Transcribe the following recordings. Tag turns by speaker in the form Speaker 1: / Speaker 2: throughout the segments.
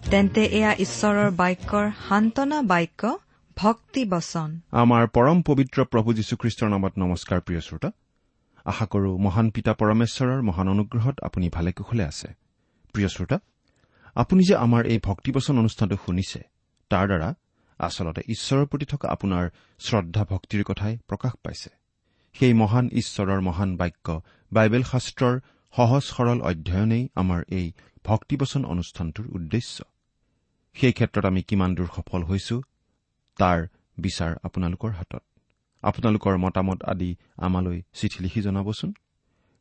Speaker 1: তেন্তে এয়া ঈশ্বৰৰ বাক্যৰ সান্তনা বাক্য ভক্তি বচন।
Speaker 2: আমাৰ পৰম পবিত্ৰ প্ৰভু যীশুখ্ৰীষ্টৰ নামত নমস্কাৰ প্ৰিয় শ্ৰোতা। আশা কৰো মহান পিতা পৰমেশ্বৰৰ মহান অনুগ্ৰহত আপুনি ভালে কুশলে আছে। প্ৰিয় শ্ৰোতা আপুনি যে আমাৰ এই ভক্তিবচন অনুষ্ঠানটো শুনিছে তাৰ দ্বাৰা আচলতে ঈশ্বৰৰ প্ৰতি থকা আপোনাৰ শ্ৰদ্ধা ভক্তিৰ কথাই প্ৰকাশ পাইছে। সেই মহান ঈশ্বৰৰ মহান বাক্য বাইবেল শাস্ত্ৰৰ সহজ সৰল অধ্যয়নেই আমাৰ এই ভক্তিবচন অনুষ্ঠানটোৰ উদ্দেশ্য। সেই ক্ষেত্ৰত আমি কিমান দূৰ সফল হৈছো তাৰ বিচাৰ আপোনালোকৰ হাতত। আপোনালোকৰ মতামত আদি আমালৈ চিঠি লিখি জনাবচোন।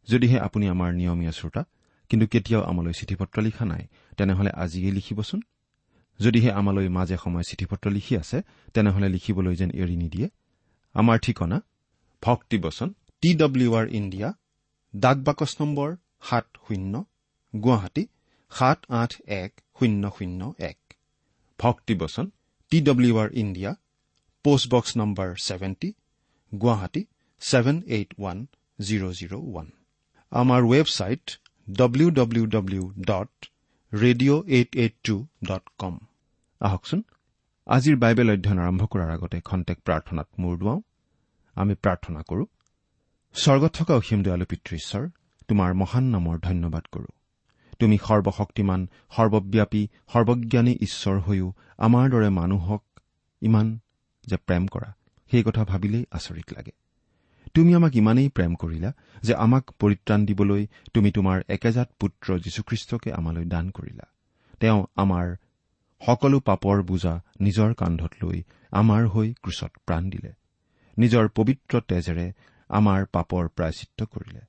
Speaker 2: যদিহে আপুনি আমাৰ নিয়মীয়া শ্ৰোতা কিন্তু কেতিয়াও আমালৈ চিঠি পত্ৰ লিখা নাই তেনেহলে আজিয়েই লিখিবচোন। যদিহে আমালৈ মাজে সময়ে চিঠি পত্ৰ লিখি আছে তেনেহলে লিখিবলৈ যেন এৰি নিদিয়ে। আমাৰ ঠিকনা ভক্তিবচন টি ডব্লিউ আৰ ইণ্ডিয়া ডাক বাকচ নম্বৰ সাত শূন্য গুৱাহাটী সাত আঠ এক শূন্য শূন্য এক। ভক্তিবচন T W R India post box number seventy Guwahati seven eight one zero' zero' one. আমাৰ website W W W dot radio' eight eight two dot com আহকচোন আজিৰ বাইবেল অধ্যয়ন আৰম্ভ কৰাৰ আগতে খন্তেক প্ৰাৰ্থনাত মূৰ দুৱাওঁ। আমি প্ৰাৰ্থনা কৰো স্বৰ্গত থকা অসীম দয়ালু পিতৃশ্বৰ তোমাৰ মহান নামৰ ধন্যবাদ কৰো। তুমি সৰ্বশক্তিমান সৰ্বব্যাপী সৰ্বজ্ঞানী ঈশ্বৰ হৈও আমাৰ দৰে মানুহক ইমান যে প্ৰেম কৰা সেই কথা ভাবিলেই আচৰিত লাগে। তুমি আমাক ইমানেই প্ৰেম কৰিলা যে আমাক পৰিত্ৰাণ দিবলৈ তুমি তোমাৰ একেজাত পুত্ৰ যীশুখ্ৰীষ্টকে আমালৈ দান কৰিলা। তেওঁ আমাৰ সকলো পাপৰ বোজা নিজৰ কান্ধত লৈ আমাৰ হৈ ক্ৰুচত প্ৰাণ দিলে। নিজৰ পবিত্ৰ তেজেৰে আমাৰ পাপৰ প্ৰায়চিত্ৰ কৰিলে।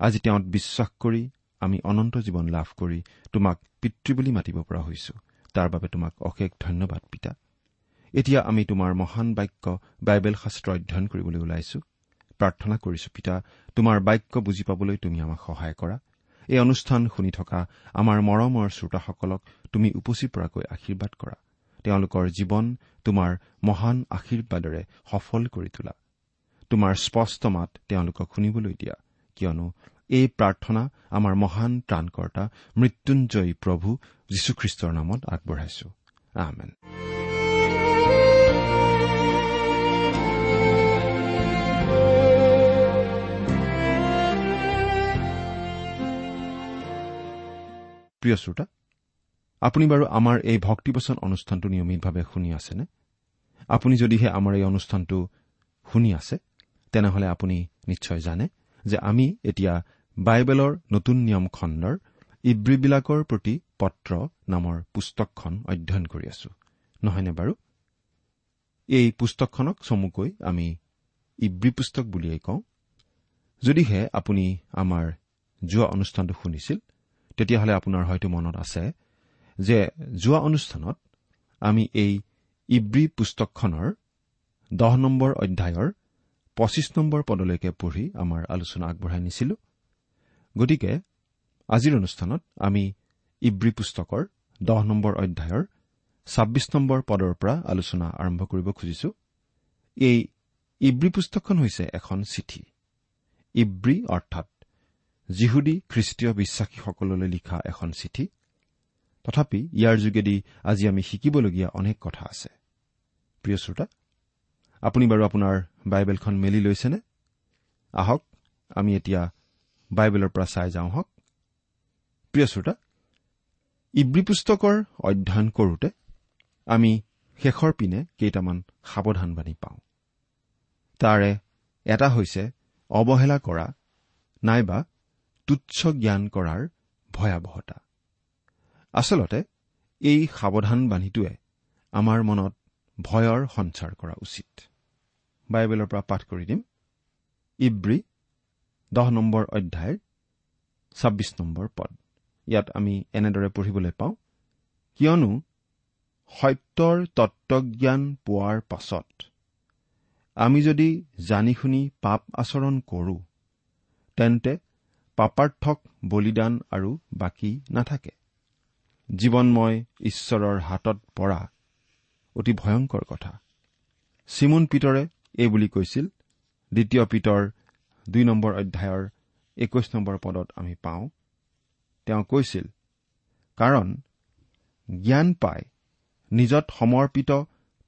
Speaker 2: আজি তেওঁত বিশ্বাস কৰি আমি অনন্ত জীৱন লাভ কৰি তোমাক পিতৃ বুলি মাতিব পৰা হৈছো। তাৰ বাবে তোমাক অশেষ ধন্যবাদ পিতা। এতিয়া আমি তোমাৰ মহান বাক্য বাইবেল শাস্ত্ৰ অধ্যয়ন কৰিবলৈ ওলাইছো। প্ৰাৰ্থনা কৰিছো পিতা তোমাৰ বাক্য বুজি পাবলৈ তুমি আমাক সহায় কৰা। এই অনুষ্ঠান শুনি থকা আমাৰ মৰমৰ শ্ৰোতাসকলক তুমি উপচি পৰাকৈ আশীৰ্বাদ কৰা। তেওঁলোকৰ জীৱন তোমাৰ মহান আশীৰ্বাদেৰে সফল কৰি তোলা। তোমাৰ স্পষ্ট মাত তেওঁলোকক শুনিবলৈ দিয়া। কিয়নো এই প্ৰাৰ্থনা আমাৰ মহান ত্ৰাণকৰ্তা মৃত্যুঞ্জয়ী প্ৰভু যীশুখ্ৰীষ্টৰ নামত আগবঢ়াইছো। প্ৰিয় শ্ৰোতা আপুনি বাৰু আমাৰ এই ভক্তিবচন অনুষ্ঠানটো নিয়মিতভাৱে শুনি আছেনে? আপুনি যদিহে আমাৰ এই অনুষ্ঠানটো শুনি আছে তেনেহলে আপুনি নিশ্চয় জানে যে আমি এতিয়া বাইবেলৰ নতুন নিয়ম খণ্ডৰ ইব্ৰীবিলাকৰ প্ৰতি পত্ৰ নামৰ পুস্তকখন অধ্যয়ন কৰি আছো। নহয়নে বাৰু? এই পুস্তকখনক চমুকৈ আমি ইব্ৰী পুস্তক বুলিয়েই কওঁ। যদিহে আপুনি আমাৰ যোৱা অনুষ্ঠানটো শুনিছিল তেতিয়াহ'লে আপোনাৰ হয়তো মনত আছে যে যোৱা অনুষ্ঠানত আমি এই ইব্ৰী পুস্তকখনৰ দহ নম্বৰ অধ্যায়ৰ পঁচিছ নম্বৰ পদলৈকে পঢ়ি আমাৰ আলোচনা আগবঢ়াই নিছিলো। গতিকে আজিৰ অনুষ্ঠানত আমি ইব্ৰী পুস্তকৰ দহ নম্বৰ অধ্যায়ৰ ছাব্বিছ নম্বৰ পদৰ পৰা আলোচনা আৰম্ভ কৰিব খুজিছো। এই ইব্ৰী পুস্তকখন হৈছে এখন চিঠি। ইব্ৰী অৰ্থাৎ যিহুদী খ্ৰীষ্টীয় বিশ্বাসীসকললৈ লিখা এখন চিঠি। তথাপি ইয়াৰ যোগেদি আজি আমি শিকিবলগীয়া অনেক কথা আছে। প্ৰিয় শ্ৰোতা আপুনি বাৰু আপোনাৰ বাইবেলখন মেলি লৈছেনে? আহক আমি এতিয়া বাইবেলৰ পৰা চাই যাওঁ হওক। প্ৰিয় শ্ৰোতা ইব্ৰী পুস্তকৰ অধ্যয়ন কৰোঁতে আমি শেষৰ পিনে কেইটামান সাৱধানবাণী পাওঁ। তাৰে এটা হৈছে অৱহেলা কৰা নাইবা তুচ্ছ জ্ঞান কৰাৰ ভয়াৱহতা। আচলতে এই সাৱধানবাণীটোৱে আমাৰ মনত ভয়ৰ সঞ্চাৰ কৰা উচিত। বাইবেলৰ পৰা পাঠ কৰি দিম। ইব্ৰী দহ নম্বৰ অধ্যায়ৰ ছাব্বিছ নম্বৰ পদ। ইয়াত আমি এনেদৰে পঢ়িবলৈ পাওঁ কিয়নো সত্যৰ তত্বজ্ঞান পোৱাৰ পাছত আমি যদি জানি শুনি পাপ আচৰণ কৰোঁ তেন্তে পাপাৰ্থক বলিদান আৰু বাকী নাথাকে। জীৱনময় ঈশ্বৰৰ হাতত পৰা অতি ভয়ংকৰ কথা। চিমুন পিতৰে এই বুলি কৈছিল দ্বিতীয় পিতৰ দুই নম্বৰ অধ্যায়ৰ একৈশ নম্বৰ পদত আমি পাওঁ। তেওঁ কৈছিল কাৰণ জ্ঞান পাই নিজত সমৰ্পিত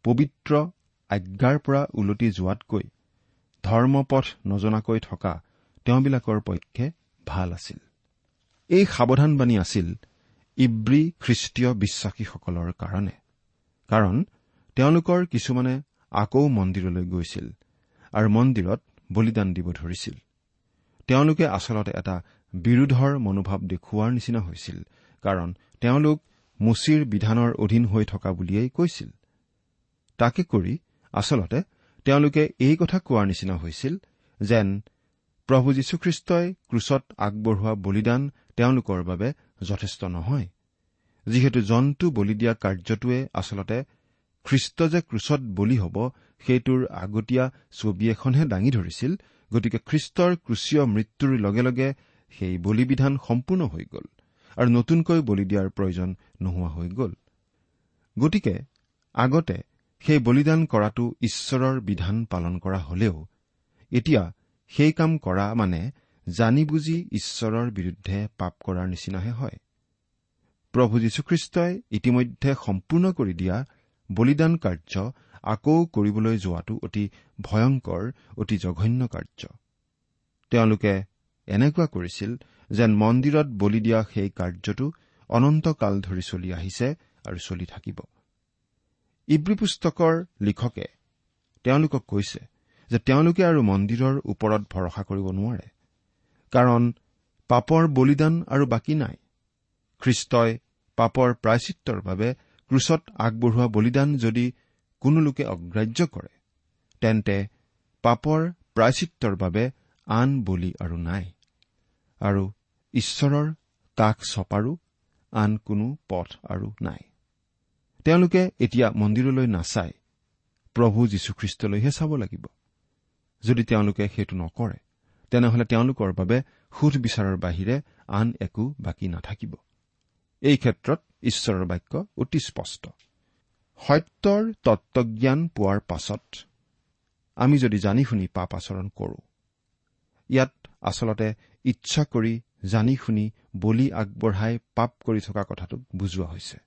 Speaker 2: পবিত্ৰ আজ্ঞাৰ পৰা ওলটি যোৱাতকৈ ধৰ্মপথ নজনাকৈ থকা তেওঁবিলাকৰ পক্ষে ভাল আছিল। এই সাৱধানবাণী আছিল ইব্ৰী খ্ৰীষ্টীয় বিশ্বাসীসকলৰ কাৰণে। কাৰণ তেওঁলোকৰ কিছুমানে আকৌ মন্দিৰলৈ গৈছিল আৰু মন্দিৰত বলিদান দিব ধৰিছিল। তেওঁলোকে আচলতে এটা বিৰোধৰ মনোভাৱ দেখুওৱাৰ নিচিনা হৈছিল কাৰণ তেওঁলোক মুচিৰ বিধানৰ অধীন হৈ থকা বুলিয়েই কৈছিল। তাকে কৰি আচলতে তেওঁলোকে এই কথা কোৱাৰ নিচিনা হৈছিল যেন প্ৰভু যীশুখ্ৰীষ্টই ক্ৰুচত আগবঢ়োৱা বলিদান তেওঁলোকৰ বাবে যথেষ্ট নহয় যিহেতু জন্তু বলি দিয়া কাৰ্যটোৱে আচলতে খ্ৰীষ্ট যে ক্ৰুচত বলি হ'ব সেইটোৰ আগতীয়া ছবি এখনহে দাঙি ধৰিছিল গতিকে খ্ৰীষ্টৰ ক্ৰুচীয় মৃত্যুৰ লগে লগে সেই বলিবিধান সম্পূৰ্ণ হৈ গ'ল আৰু নতুনকৈ বলি দিয়াৰ প্ৰয়োজন নোহোৱা হৈ গ'ল। গতিকে আগতে সেই বলিদান কৰাটো ঈশ্বৰৰ বিধান পালন কৰা হলেও এতিয়া সেই কাম কৰা মানে জানি বুজি ঈশ্বৰৰ বিৰুদ্ধে পাপ কৰাৰ নিচিনাহে হয়। প্ৰভু যীশুখ্ৰীষ্টই ইতিমধ্যে সম্পূৰ্ণ কৰি দিয়া বলিদান কাৰ্য আকৌ কৰিবলৈ যোৱাটো অতি ভয়ংকৰ অতি জঘন্য কাৰ্য। তেওঁলোকে এনেকুৱা কৰিছিল যেন মন্দিৰত বলি দিয়া সেই কাৰ্যটো অনন্তকাল ধৰি চলি আহিছে আৰু চলি থাকিব। ইব্ৰী পুস্তকৰ লিখকে তেওঁলোকক কৈছে যে তেওঁলোকে আৰু মন্দিৰৰ ওপৰত ভৰসা কৰিব নোৱাৰে কাৰণ পাপৰ বলিদান আৰু বাকী নাই। খ্ৰীষ্টই পাপৰ প্ৰায়চিত্ৰৰ বাবে ক্ৰুচত আগবঢ়োৱা বলিদান যদি কোনো লোকে অগ্ৰাহ্য কৰে তেন্তে পাপৰ প্ৰায়চিত্ৰৰ বাবে আন বলি আৰু নাই। আৰু ঈশ্বৰৰ কাষ চপাৰো আন কোনো পথ আৰু নাই। তেওঁলোকে এতিয়া মন্দিৰলৈ নাচাই প্ৰভু যীশুখ্ৰীষ্টলৈহে চাব লাগিব। যদি তেওঁলোকে সেইটো নকৰে তেনেহলে তেওঁলোকৰ বাবে সুধ বিচাৰৰ বাহিৰে আন একো বাকী নাথাকিব। এই ক্ষেত্ৰত ঈশ্বৰৰ বাক্য অতি স্পষ্ট। সত্যৰ তত্বজ্ঞান পোৱাৰ পাছত আমি যদি জানি শুনি পাপ আচৰণ কৰো ইয়াত আচলতে ইচ্ছা কৰি জানি শুনি বলি আগবঢ়াই পাপ কৰি থকা কথাটোক বুজোৱা হৈছে।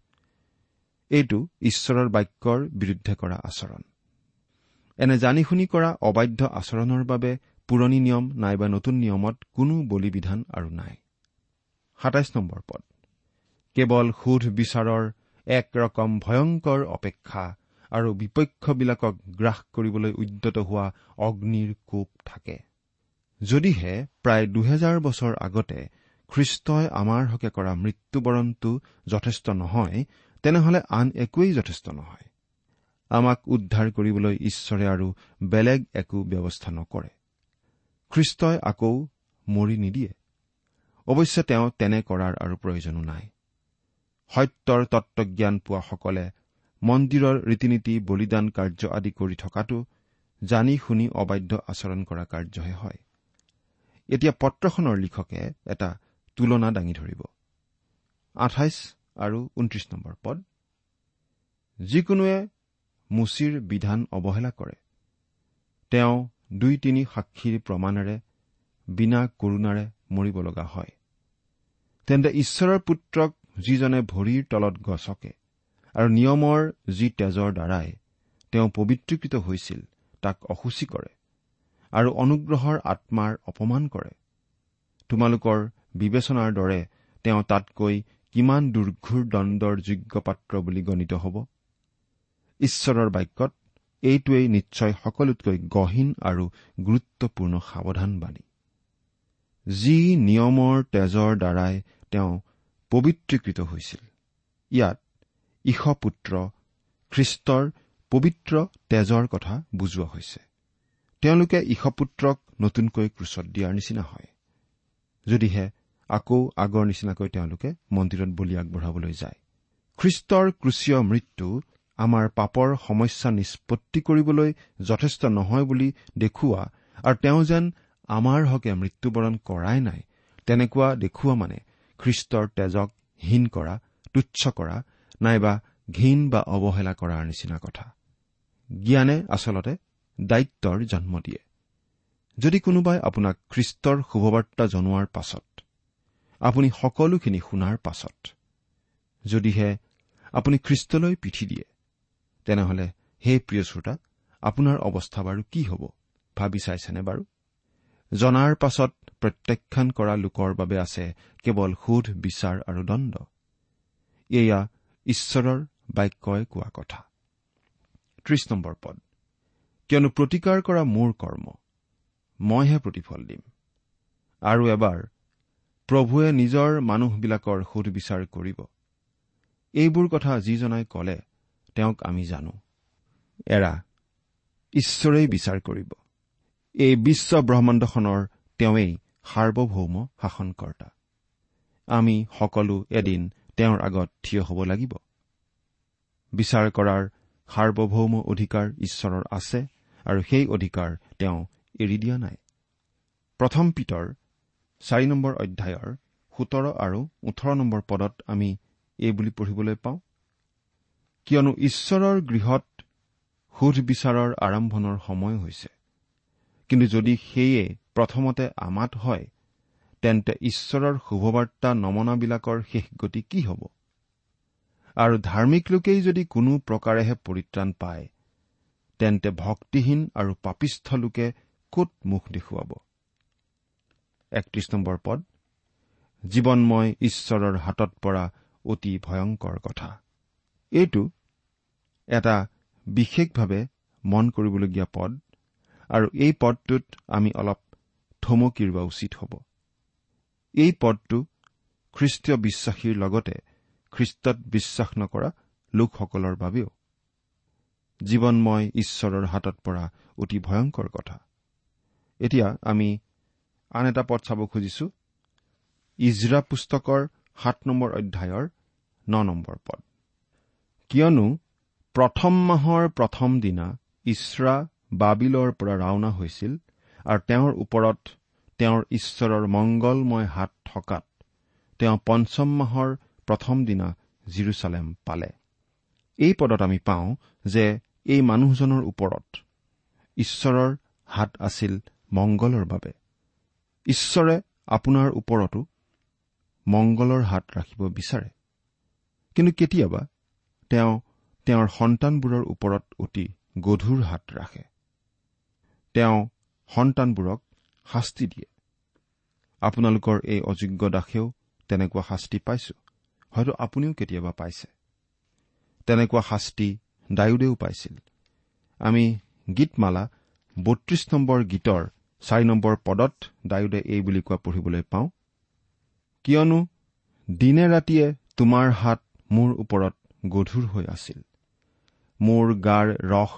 Speaker 2: এইটো ঈশ্বৰৰ বাক্যৰ বিৰুদ্ধে কৰা আচৰণ। এনে জানি শুনি কৰা অবাধ্য আচৰণৰ বাবে পুৰণি নিয়ম নাইবা নতুন নিয়মত কোনো বলিবিধান আৰু নাই। সাতাইছ নম্বৰ পদ। কেৱল সোধ বিচাৰৰ এক ৰকম ভয়ংকৰ অপেক্ষা আৰু বিপক্ষবিলাকক গ্ৰাস কৰিবলৈ উদ্যত হোৱা অগ্নিৰ কোপ থাকে। যদিহে প্ৰায় দুহেজাৰ বছৰ আগতে খ্ৰীষ্টই আমাৰ হকে কৰা মৃত্যুবৰণটো যথেষ্ট নহয় তেনেহলে আন একোৱেই যথেষ্ট নহয়। আমাক উদ্ধাৰ কৰিবলৈ ঈশ্বৰে আৰু বেলেগ একো ব্যৱস্থা নকৰে। খ্ৰীষ্টই আকৌ মৰি নিদিয়ে। অৱশ্যে তেওঁ তেনে কৰাৰ আৰু প্ৰয়োজনো নাই। সত্যৰ তত্বজ্ঞান পোৱাসকলে মন্দিৰৰ ৰীতি নীতি বলিদান কাৰ্য আদি কৰি থকাটো জানি শুনি অবাধ্য আচৰণ কৰা কাৰ্যহে হয়। এতিয়া পত্ৰখনৰ লিখকে এটা তুলনা দাঙি ধৰিব। আঠাইছ আৰু ঊনত্ৰিশ নম্বৰ পদ। যিকোনোৱে মুচিৰ বিধান অৱহেলা কৰে। তেওঁ দুই তিনি সাক্ষীৰ প্ৰমাণেৰে বিনা কৰোণাৰে মৰিব লগা হয়। তেন্তে ঈশ্বৰৰ পুত্ৰক যিজনে ভৰিৰ তলত গছকে আৰু নিয়মৰ যি তেজৰ দ্বাৰাই তেওঁ পবিত্ৰীকৃত হৈছিল তাক অসুচী কৰে আৰু অনুগ্ৰহৰ আত্মাৰ অপমান কৰে। তোমালোকৰ বিবেচনাৰ দৰে তেওঁ তাতকৈ কিমান দুৰ্ঘুৰ দণ্ডৰ যোগ্য পাত্ৰ বুলি গণিত হ'ব? ঈশ্বৰৰ বাক্যত এইটোৱেই নিশ্চয় সকলোতকৈ গহীন আৰু গুৰুত্বপূৰ্ণ সাৱধানবাণী। যি নিয়মৰ তেজৰ দ্বাৰাই তেওঁ পবিত্ৰীকৃত হৈছিল। ইয়াত ঈশপুত্ৰ খ্ৰীষ্টৰ পবিত্ৰ তেজৰ কথা বুজোৱা হৈছে। তেওঁলোকে ঈশপুত্ৰক নতুনকৈ ক্ৰুচত দিয়াৰ নিচিনা হয়। যদিহে আকৌ আগৰ নিচিনাকৈ তেওঁলোকে মন্দিৰত বলি আগবঢ়াবলৈ যায়। খ্ৰীষ্টৰ ক্ৰুচীয় মৃত্যু আমাৰ পাপৰ সমস্যা নিষ্পত্তি কৰিবলৈ যথেষ্ট নহয় বুলি দেখুওৱা আৰু তেওঁ যেন আমাৰ হকে মৃত্যুবৰণ কৰাই নাই তেনেকুৱা দেখুওৱা মানে খ্ৰীষ্টৰ তেজক হীন কৰা তুচ্ছ কৰা নাইবা ঘীন বা অৱহেলা কৰাৰ নিচিনা কথা। জ্ঞানে আচলতে দায়িত্বৰ জন্ম দিয়ে। যদি কোনোবাই আপোনাক খ্ৰীষ্টৰ শুভবাৰ্তা জনোৱাৰ পাছত আপুনি সকলোখিনি শুনাৰ পাছত যদিহে আপুনি খ্ৰীষ্টলৈ পিঠি দিয়ে তেনেহলে হে প্ৰিয় শ্ৰোতা আপোনাৰ অৱস্থা বাৰু কি হ'ব? ভাবি চাইছেনে বাৰু? জনাৰ পাছত প্ৰত্যাখ্যান কৰা লোকৰ বাবে আছে কেৱল সোধ বিচাৰ আৰু দণ্ড। এয়া ঈশ্বৰৰ বাক্যই কোৱা কথা। ত্ৰিশ নম্বৰ পদ। কিয়নো প্ৰতিকাৰ কৰা মোৰ কৰ্ম মইহে প্ৰতিফল দিম। আৰু এবাৰ প্ৰভুৱে নিজৰ মানুহবিলাকৰ সুধবিচাৰ কৰিব। এইবোৰ কথা যিজনাই কলে তেওঁক আমি জানো। এৰা ঈশ্বৰেই বিচাৰ কৰিব। এই বিশ্ব ব্ৰহ্মাণ্ডখনৰ তেওঁৱেই সাৰ্বভৌম শাসনকৰ্তা। আমি সকলো এদিন তেওঁৰ আগত থিয় হ'ব লাগিব। বিচাৰ কৰাৰ সাৰ্বভৌম অধিকাৰ ঈশ্বৰৰ আছে আৰু সেই অধিকাৰ তেওঁ এৰি দিয়া নাই। প্ৰথম পিতৰ চাৰি নম্বৰ অধ্যায়ৰ সোতৰ আৰু ওঠৰ নম্বৰ পদত আমি এই বুলি পঢ়িবলৈ পাওঁ কিয়নো ঈশ্বৰৰ গৃহত সোধ বিচাৰৰ আৰম্ভণৰ সময় হৈছে। কিন্তু যদি সেয়ে প্ৰথমতে আমাত হয় তেন্তে ঈশ্বৰৰ শুভবাৰ্তা নমনাবিলাকৰ শেষ গতি কি হ'ব? আৰু ধাৰ্মিক লোকেই যদি কোনো প্ৰকাৰেহে পৰিত্ৰাণ পায় তেন্তে ভক্তিহীন আৰু পাপিষ্ঠ লোকে কত মুখ দেখুৱাব? একত্ৰিশ নম্বৰ পদ। জীৱনময় ঈশ্বৰৰ হাতত পৰা অতি ভয়ংকৰ কথা। এইটো এটা বিশেষভাৱে মন কৰিবলগীয়া পদ। আৰু এই পদটোত আমি অলপ থমকি ৰোৱা উচিত হ'ব। এই পদটো খ্ৰীষ্টীয় বিশ্বাসীৰ লগতে খ্ৰীষ্টত বিশ্বাস নকৰা লোকসকলৰ বাবেও। জীৱনময় ঈশ্বৰৰ হাতত পৰা অতি ভয়ংকৰ কথা। এতিয়া আমি আন এটা পদ চাব খুজিছো। ইজৰা পুস্তকৰ সাত নম্বৰ অধ্যায়ৰ ন নম্বৰ পদ। কিয়নো প্ৰথম মাহৰ প্ৰথম দিনা ইছৰা বাবিলৰ পৰা ৰাওনা হৈছিল আৰু তেওঁৰ ওপৰত তেওঁৰ ঈশ্বৰৰ মংগলময় হাত থকাত তেওঁ পঞ্চম মাহৰ প্ৰথম দিনা জিৰচালেম পালে। এই পদত আমি পাওঁ যে এই মানুহজনৰ ওপৰত ঈশ্বৰৰ হাত আছিল মংগলৰ বাবে। ঈশ্বৰে আপোনাৰ ওপৰতো মংগলৰ হাত ৰাখিব বিচাৰে। কিন্তু কেতিয়াবা তেওঁ তেওঁৰ সন্তানবোৰৰ ওপৰত অতি গধুৰ হাত ৰাখে। তেওঁ সন্তানবোৰক শাস্তি দিয়ে। আপোনালোকৰ এই অযোগ্য দাসেও তেনেকুৱা শাস্তি পাইছো। হয়তো আপুনিও কেতিয়াবা পাইছে। তেনেকুৱা শাস্তি ডায়ুদেও পাইছিল। আমি গীতমালা বত্ৰিশ নম্বৰ গীতৰ চাৰি নম্বৰ পদত ডায়ুদে এই বুলি কোৱা পঢ়িবলৈ পাওঁ। কিয়নো দিনে ৰাতিয়ে তোমাৰ হাত মোৰ ওপৰত গধুৰ হৈ আছিল। মোৰ গাৰ ৰস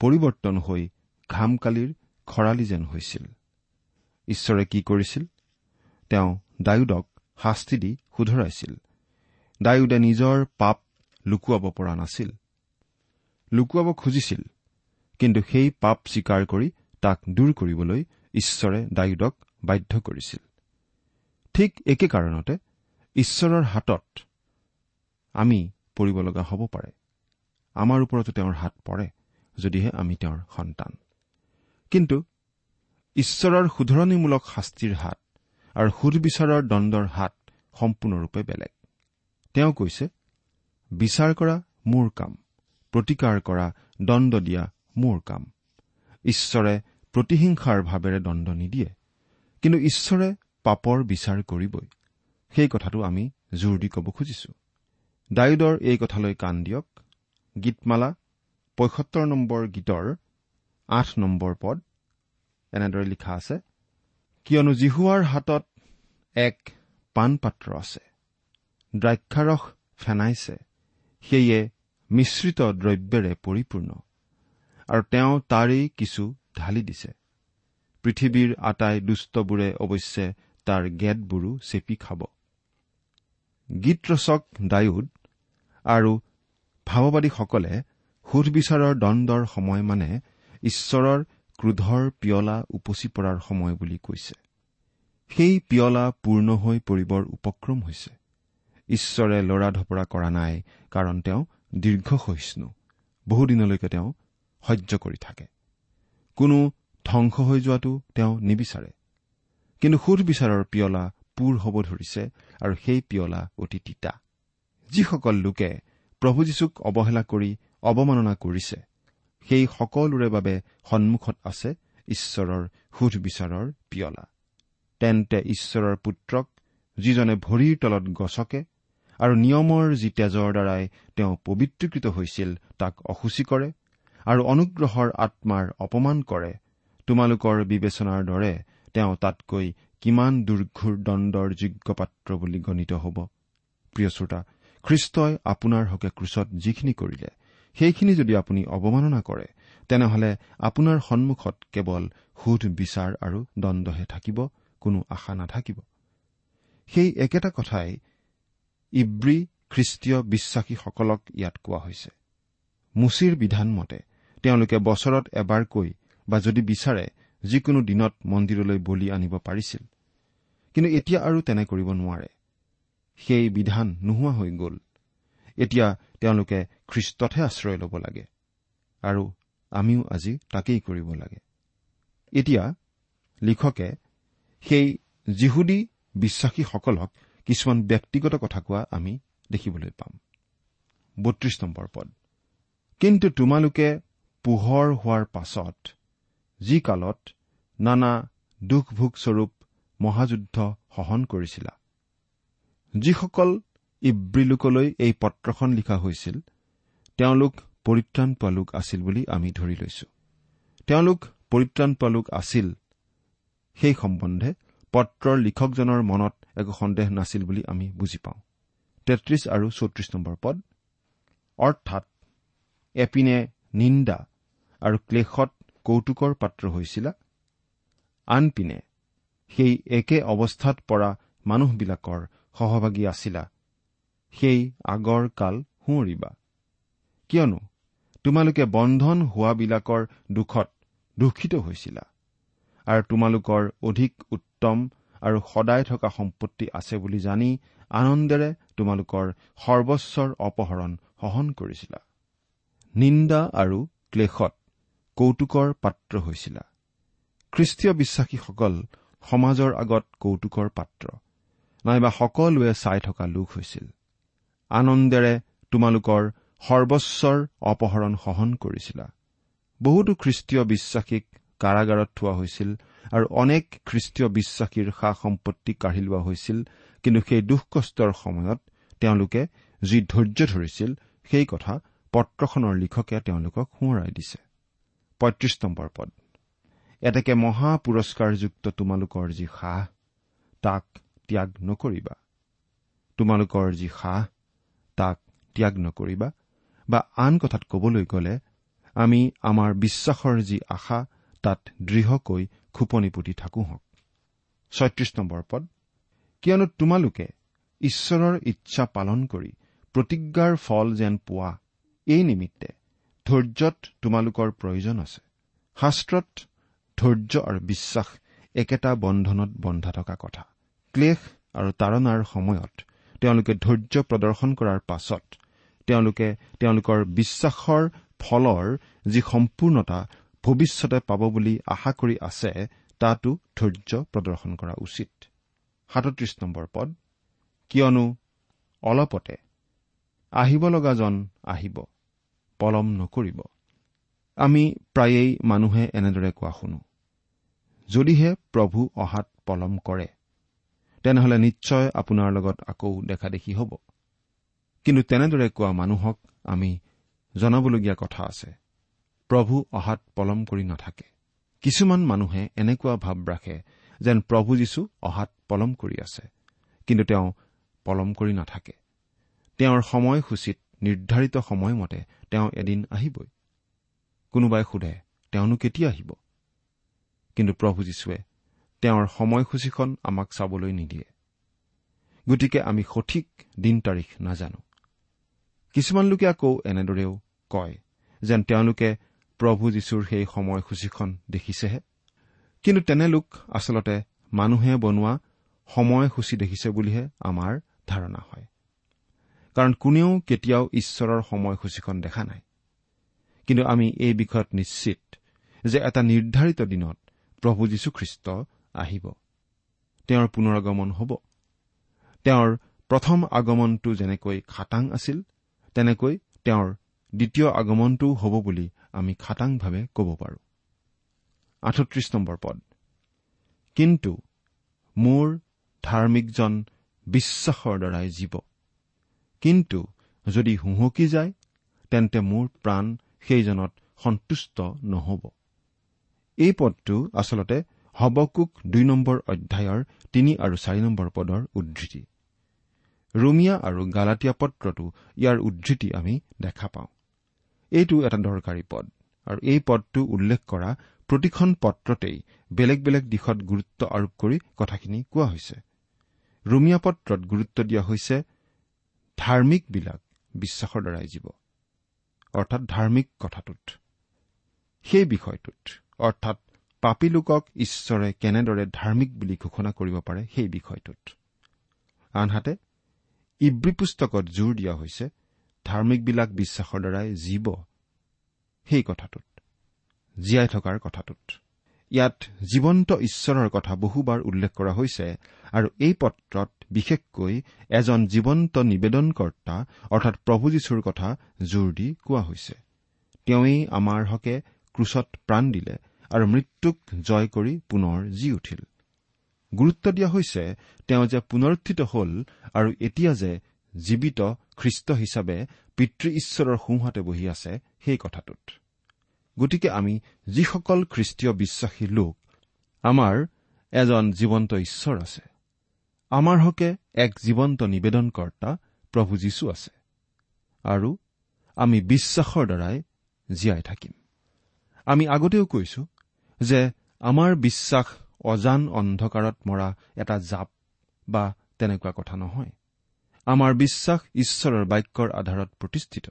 Speaker 2: পৰিৱৰ্তন হৈ ঘামকালিৰ খৰালি যেন হৈছিল। ঈশ্বৰে কি কৰিছিল? তেওঁ ডায়ুদক শাস্তি দি শুধৰাইছিল। ডায়ুদে নিজৰ পাপ লুকুৱাব পৰা নাছিল। লুকুৱাব খুজিছিল কিন্তু সেই পাপ স্বীকাৰ কৰি তাক দূৰ কৰিবলৈ ঈশ্বৰে ডায়ুদক বাধ্য কৰিছিল। ঠিক একে কাৰণতে ঈশ্বৰৰ হাতত আমি পৰিব লগা হ'ব পাৰে। আমাৰ ওপৰতো তেওঁৰ হাত পৰে যদিহে আমি তেওঁৰ সন্তান। কিন্তু ঈশ্বৰৰ শুধৰণিমূলক শাস্তিৰ হাত আৰু সুধবিচাৰৰ দণ্ডৰ হাত সম্পূৰ্ণৰূপে বেলেগ। তেওঁ কৈছে বিচাৰ কৰা মোৰ কাম প্ৰতিকাৰ কৰা দণ্ড দিয়া মোৰ কাম। ঈশ্বৰে প্ৰতিহিংসাৰ ভাৱেৰে দণ্ড নিদিয়ে কিন্তু ঈশ্বৰে পাপৰ বিচাৰ কৰিবই। সেই কথাটো আমি জোৰ দি ক'ব খুজিছো। ডায়ুদৰ এই কথালৈ কাণ দিয়ক। গীতমালা পঁয়সত্তৰ নম্বৰ গীতৰ আঠ নম্বৰ পদ এনেদৰে লিখা আছে কিয়নো জিহুৱাৰ হাতত এক পাণপাত্ৰ আছে দ্ৰাক্ষাৰস ফেনাইছে সেয়ে মিশ্ৰিত দ্ৰব্যেৰে পৰিপূৰ্ণ আৰু তেওঁ তাৰেই কিছু ঢালি দিছে। পৃথিৱীৰ আটাই দুষ্টবোৰে অৱশ্যে তাৰ গেটবোৰো চেপি খাব। গীত ৰচক ডায়ুদ আৰু ভাৱবাদীসকলে সুধবিচাৰৰ দণ্ডৰ সময় মানে ঈশ্বৰৰ ক্ৰোধৰ পিয়লা উপচি পৰাৰ সময় বুলি কৈছে। সেই পিয়লা পূৰ্ণ হৈ পৰিবৰ উপক্ৰম হৈছে। ঈশ্বৰে লৰা ধপৰা কৰা নাই কাৰণ তেওঁ দীৰ্ঘসহিষ্ণু বহুদিনলৈকে তেওঁ সহ্য কৰি থাকে। কোনো ধ্বংস হৈ যোৱাটো তেওঁ নিবিচাৰে। কিন্তু সুধবিচাৰৰ পিয়লা পূৰ হ'ব ধৰিছে আৰু সেই পিয়লা অতি তিতা। যিসকল লোকে প্ৰভু যীশুক অৱহেলা কৰি অৱমাননা কৰিছে সেই সকলোৰে বাবে সন্মুখত আছে ঈশ্বৰৰ সুধবিচাৰৰ পিয়লা। তেন্তে ঈশ্বৰৰ পুত্ৰক যিজনে ভৰিৰ তলত গছকে আৰু নিয়মৰ যি তেজৰ দ্বাৰাই তেওঁ পবিত্ৰকৃত হৈছিল তাক অসুচী কৰে আৰু অনুগ্ৰহৰ আত্মাৰ অপমান কৰে তোমালোকৰ বিবেচনাৰ দৰে তেওঁ তাতকৈ কিমান দুৰ্ঘুৰ দণ্ডৰ যোগ্য পাত্ৰ বুলি গণিত হ'ব। প্ৰিয় শ্ৰোতা খ্ৰীষ্টই আপোনাৰ হকে ক্ৰুচত যিখিনি কৰিলে সেইখিনি যদি আপুনি অৱমাননা কৰে তেনেহলে আপোনাৰ সন্মুখত কেৱল সুধ বিচাৰ আৰু দণ্ডহে থাকিব কোনো আশা নাথাকিব। সেই একেটা কথাই ইব্ৰী খ্ৰীষ্টীয় বিশ্বাসীসকলক ইয়াত কোৱা হৈছে। মুচিৰ বিধান মতে তেওঁলোকে বছৰত এবাৰকৈ বা যদি বিচাৰে যিকোনো দিনত মন্দিৰলৈ বলি আনিব পাৰিছিল। কিন্তু এতিয়া আৰু তেনে কৰিব নোৱাৰে। সেই বিধান নোহোৱা হৈ গ'ল। এতিয়া তেওঁলোকে খ্ৰীষ্টতহে আশ্ৰয় ল'ব লাগে আৰু আমিও আজি তাকেই কৰিব লাগে। এতিয়া লিখকে সেই যিহুদী বিশ্বাসীসকলক কিছুমান ব্যক্তিগত কথা কোৱা আমি দেখিবলৈ পাম। বত্ৰিশ নম্বৰ পদ। কিন্তু তোমালোকে পোহৰ হোৱাৰ পাছত যি কালত নানা দুখ ভোগস্বৰূপ মহাযুদ্ধ সহন কৰিছিলা যিসকল ইব্ৰীলোকলৈ এই পত্ৰখন লিখা হৈছিল। তেওঁলোক পৰিত্ৰাণ পোৱা লোক আছিল বুলি আমি ধৰি লৈছো। তেওঁলোক পৰিত্ৰাণ পোৱা লোক আছিল। সেই সম্বন্ধে পত্ৰৰ লিখকজনৰ মনত একো সন্দেহ নাছিল বুলি আমি বুজি পাওঁ। তেত্ৰিশ আৰু চৌত্ৰিশ নম্বৰ পদ। অৰ্থাৎ এপিনে নিন্দা আৰু ক্লেশত কৌতুকৰ পাত্ৰ হৈছিলা। আনপিনে সেই একে অৱস্থাত পৰা মানুহবিলাকৰ সহভাগী আছিলা। সেই আগৰ কাল সোঁৱৰিবা। কিয়নো তোমালোকে বন্ধন হোৱাবিলাকৰ দুখত দূষিত হৈছিলা আৰু তোমালোকৰ অধিক উত্তম আৰু সদায় থকা সম্পত্তি আছে বুলি জানি আনন্দেৰে তোমালোকৰ সৰ্বস্বৰ অপহৰণ সহন কৰিছিলা। নিন্দা আৰু ক্লেশত কৌতুকৰ পাত্ৰ হৈছিলা। খ্ৰীষ্টীয় বিশ্বাসীসকল সমাজৰ আগত কৌতুকৰ পাত্ৰ নাইবা সকলোৱে চাই থকা লোক হৈছিল। আনন্দেৰে তোমালোকৰ সৰ্বস্বৰ অপহৰণ সহন কৰিছিলা। বহুতো খ্ৰীষ্টীয় বিশ্বাসীক কাৰাগাৰত থোৱা হৈছিল আৰু অনেক খ্ৰীষ্টীয় বিশ্বাসীৰ সা সম্পত্তি কাঢ়ি লোৱা হৈছিল কিন্তু সেই দুখ কষ্টৰ সময়ত তেওঁলোকে যি ধৈৰ্য ধৰিছিল সেই কথা পত্ৰখনৰ লিখকে তেওঁলোকক সোঁৱৰাই দিছে। পঁয়ত্ৰিশ নম্বৰ পদ। এতেকে মহা পুৰস্কাৰযুক্ত তোমালোকৰ যি সাহ তাক ত্যাগ নকৰিবা। তোমালোকৰ যি সাহ তাক ত্যাগ নকৰিবা বা আন কথাত কবলৈ গ'লে আমি আমাৰ বিশ্বাসৰ যি আশা তাত দৃঢ়কৈ খোপনি পুতি থাকো হওক। ছয়ত্ৰিশ নম্বৰ পদ। কিয়নো তোমালোকে ঈশ্বৰৰ ইচ্ছা পালন কৰি প্ৰতিজ্ঞাৰ ফল যেন পোৱা এই নিমিত্তে ধৈৰ্যত তোমালোকৰ প্ৰয়োজন আছে। শাস্ত্ৰত ধৈৰ্য আৰু বিশ্বাস একেটা বন্ধনত বন্ধা থকা কথা। ক্লেশ আৰু তাৰণাৰ সময়ত তেওঁলোকে ধৈৰ্য প্ৰদৰ্শন কৰাৰ পাছত তেওঁলোকে তেওঁলোকৰ বিশ্বাসৰ ফলৰ যি সম্পূৰ্ণতা ভৱিষ্যতে পাব বুলি আশা কৰি আছে তাতো ধৈৰ্য প্ৰদৰ্শন কৰা উচিত। সাতত্ৰিশ নম্বৰ পদ। কিয়নো অলপতে আহিব লগাজন আহিব পলম নকৰিব। আমি প্ৰায়েই মানুহে এনেদৰে কোৱা শুনো যদিহে প্ৰভু অহাত পলম কৰে। তেনেহলে নিশ্চয় আপোনাৰ লগত আকৌ দেখা দেখি হ'ব। কিন্তু তেনেদৰে কোৱা মানুহক আমি জনাবলগীয়া কথা আছে। প্ৰভু অহাত পলম কৰি নাথাকে। কিছুমান মানুহে এনেকুৱা ভাৱ ৰাখে যেন প্ৰভু যীশু অহাত পলম কৰি আছে। কিন্তু তেওঁ পলম কৰি নাথাকে। তেওঁৰ সময়সূচীত নিৰ্ধাৰিত সময়মতে তেওঁ এদিন আহিবই। কোনোবাই সোধে তেওঁনো কেতিয়া আহিব? কিন্তু প্ৰভু যীশুৱে তেওঁৰ সময়সূচীখন আমাক চাবলৈ নিদিয়ে। গতিকে আমি সঠিক দিন তাৰিখ নাজানো। কিছুমান লোকে আকৌ এনেদৰেও কয় যেন তেওঁলোকে প্ৰভু যীশুৰ সেই সময়সূচীখন দেখিছেহে। কিন্তু তেনে লোক আচলতে মানুহে বনোৱা সময়সূচী দেখিছে বুলিহে আমাৰ ধাৰণা হয়। কাৰণ কোনেও কেতিয়াও ঈশ্বৰৰ সময়সূচীখন দেখা নাই। কিন্তু আমি এই বিষয়ত নিশ্চিত যে এটা নিৰ্ধাৰিত দিনত প্ৰভু যীশুখ্ৰীষ্ট আহিব। তেওঁৰ পুনৰগমন হ'ব। তেওঁৰ প্ৰথম আগমনটো যেনেকৈ খাটাং আছিল তেনেকৈ তেওঁৰ দ্বিতীয় আগমনটোও হ'ব বুলি আমি খাটাংভাৱে ক'ব পাৰোঁ। পদ। কিন্তু মোৰ ধাৰ্মিকজন বিশ্বাসৰ দ্বাৰাই জীৱ। কিন্তু যদি হুহকি যায় তেন্তে মোৰ প্ৰাণ সেইজনত সন্তুষ্ট নহ'ব। এই পদটো আচলতে হবকুক দুই নম্বৰ অধ্যায়ৰ তিনি আৰু চাৰি নম্বৰ পদৰ উদ্ধৃতি। ৰুমিয়া আৰু গালাটীয়া পত্ৰতো ইয়াৰ উদ্ধৃতি আমি দেখা পাওঁ। এইটো এটা দৰকাৰী পদ আৰু এই পদটো উল্লেখ কৰা প্ৰতিখন পত্ৰতেই বেলেগ বেলেগ দিশত গুৰুত্ব আৰোপ কৰি কথাখিনি কোৱা হৈছে। ৰুমিয়া পত্ৰত গুৰুত্ব দিয়া হৈছে ধাৰ্মিকবিলাক বিশ্বাসৰ দ্বাৰাই জীৱ অৰ্থাৎ ধাৰ্মিক কথাটোত। সেই বিষয়টোত অৰ্থাৎ পাপী লোকক ঈশ্বৰে কেনেদৰে ধাৰ্মিক বুলি ঘোষণা কৰিব পাৰে সেই বিষয়টোত। আনহাতে ইব্ৰী পুস্তকত জোৰ দিয়া হৈছে ধাৰ্মিকবিলাক বিশ্বাসৰ দ্বাৰাই জীৱ। সেই কথাটোত জীয়াই থকাৰ কথাটোত। ইয়াত জীৱন্ত ঈশ্বৰৰ কথা বহুবাৰ উল্লেখ কৰা হৈছে আৰু এই পত্ৰত বিশেষকৈ এজন জীৱন্ত নিবেদনকৰ্তা অৰ্থাৎ প্ৰভু যীশুৰ কথা জোৰ দি কোৱা হৈছে। তেওঁই আমাৰ হকে ক্ৰুচত প্ৰাণ দিলে আৰু মৃত্যুক জয় কৰি পুনৰ জি উঠিল। গুৰুত্ব দিয়া হৈছে তেওঁ যে পুনৰুত্থিত হ'ল আৰু এতিয়া যে জীৱিত খ্ৰীষ্ট হিচাপে পিতৃ ঈশ্বৰৰ সোঁহাতে বহি আছে সেই কথাটোত। গতিকে আমি যিসকল খ্ৰীষ্টীয় বিশ্বাসী লোক আমাৰ এজন জীৱন্ত ঈশ্বৰ আছে। আমাৰ হকে এক জীৱন্ত নিবেদনকৰ্তা প্ৰভু যীশু আছে। আৰু আমি বিশ্বাসৰ দ্বাৰাই জীয়াই থাকিম। আমি আগতেও কৈছো যে আমাৰ বিশ্বাস অজান অন্ধকাৰত মৰা এটা জাপ বা তেনেকুৱা কথা নহয়। আমাৰ বিশ্বাস ঈশ্বৰৰ বাক্যৰ আধাৰত প্ৰতিষ্ঠিত।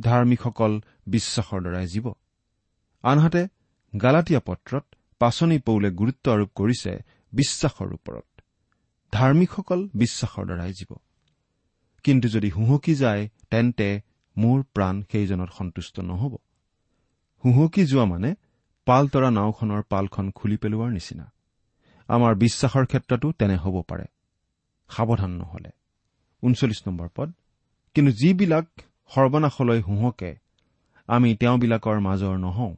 Speaker 2: ধাৰ্মিকসকল বিশ্বাসৰ দ্বাৰাই জীৱ। আনহাতে গালাটীয়া পত্ৰত পাচনি পৌলে গুৰুত্ব আৰোপ কৰিছে বিশ্বাসৰ ওপৰত। ধাৰ্মিকসকল বিশ্বাসৰ দ্বাৰাই জীৱ। কিন্তু যদি হুহকি যায় তেন্তে মোৰ প্ৰাণ সেইজনত সন্তুষ্ট নহ'ব। হুহকি যোৱা মানে পাল তৰা নাওখনৰ পালখন খুলি পেলোৱাৰ নিচিনা। আমাৰ বিশ্বাসৰ ক্ষেত্ৰতো তেনে হ'ব পাৰে। সাৱধান নহলে। ঊনচল্লিছ নম্বৰ পদ। কিন্তু যিবিলাক সৰ্বনাশলৈ হুহকে আমি তেওঁবিলাকৰ মাজৰ নহওঁ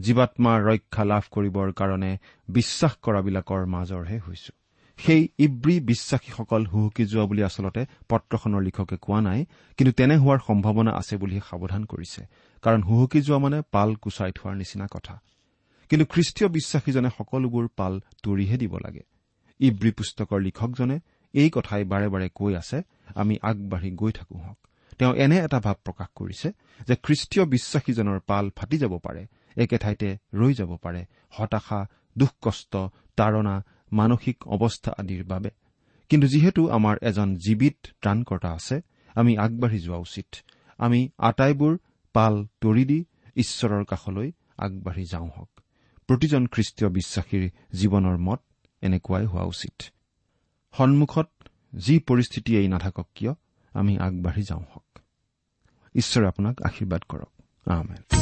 Speaker 2: জীৱাত্মাৰ ৰক্ষা লাভ কৰিবৰ কাৰণে বিশ্বাস কৰাবিলাকৰ মাজৰহে হৈছো। সেই ইব্ৰী বিশ্বাসীসকল হুহুকি যোৱা বুলি আচলতে পত্ৰখনৰ লিখকে কোৱা নাই কিন্তু তেনে হোৱাৰ সম্ভাৱনা আছে বুলিহে সাৱধান কৰিছে। কাৰণ হুহুকি যোৱা মানে পাল কুচাই থোৱাৰ নিচিনা কথা। কিন্তু খ্ৰীষ্টীয় বিশ্বাসীজনে সকলোবোৰ পাল তৰিহে দিব লাগে। ইব্ৰী পুস্তকৰ লিখকজনে এই কথাই বাৰে বাৰে কৈ আছে আমি আগবাঢ়ি গৈ থাকো হওক। তেওঁ এনে এটা ভাৱ প্ৰকাশ কৰিছে যে খ্ৰীষ্টীয় বিশ্বাসীজনৰ পাল ফাটি যাব পাৰে একে ঠাইতে ৰৈ যাব পাৰে হতাশা দুখ কষ্ট তাৰণা মানসিক অৱস্থা আদিৰ বাবে। কিন্তু যিহেতু আমাৰ এজন জীৱিত ত্ৰাণকৰ্তা আছে আমি আগবাঢ়ি যোৱা উচিত। আমি আটাইবোৰ পাল তৰি দি ঈশ্বৰৰ কাষলৈ আগবাঢ়ি যাওঁ হওক। প্ৰতিজন খ্ৰীষ্টীয় বিশ্বাসীৰ জীৱনৰ মত এনেকুৱাই হোৱা উচিত। সন্মুখত যি পৰিস্থিতিয়েই নাথাকক কিয় আমি আগবাঢ়ি যাওঁ হওক। ঈশ্বৰে আপোনাক আশীৰ্বাদ কৰক।
Speaker 3: হে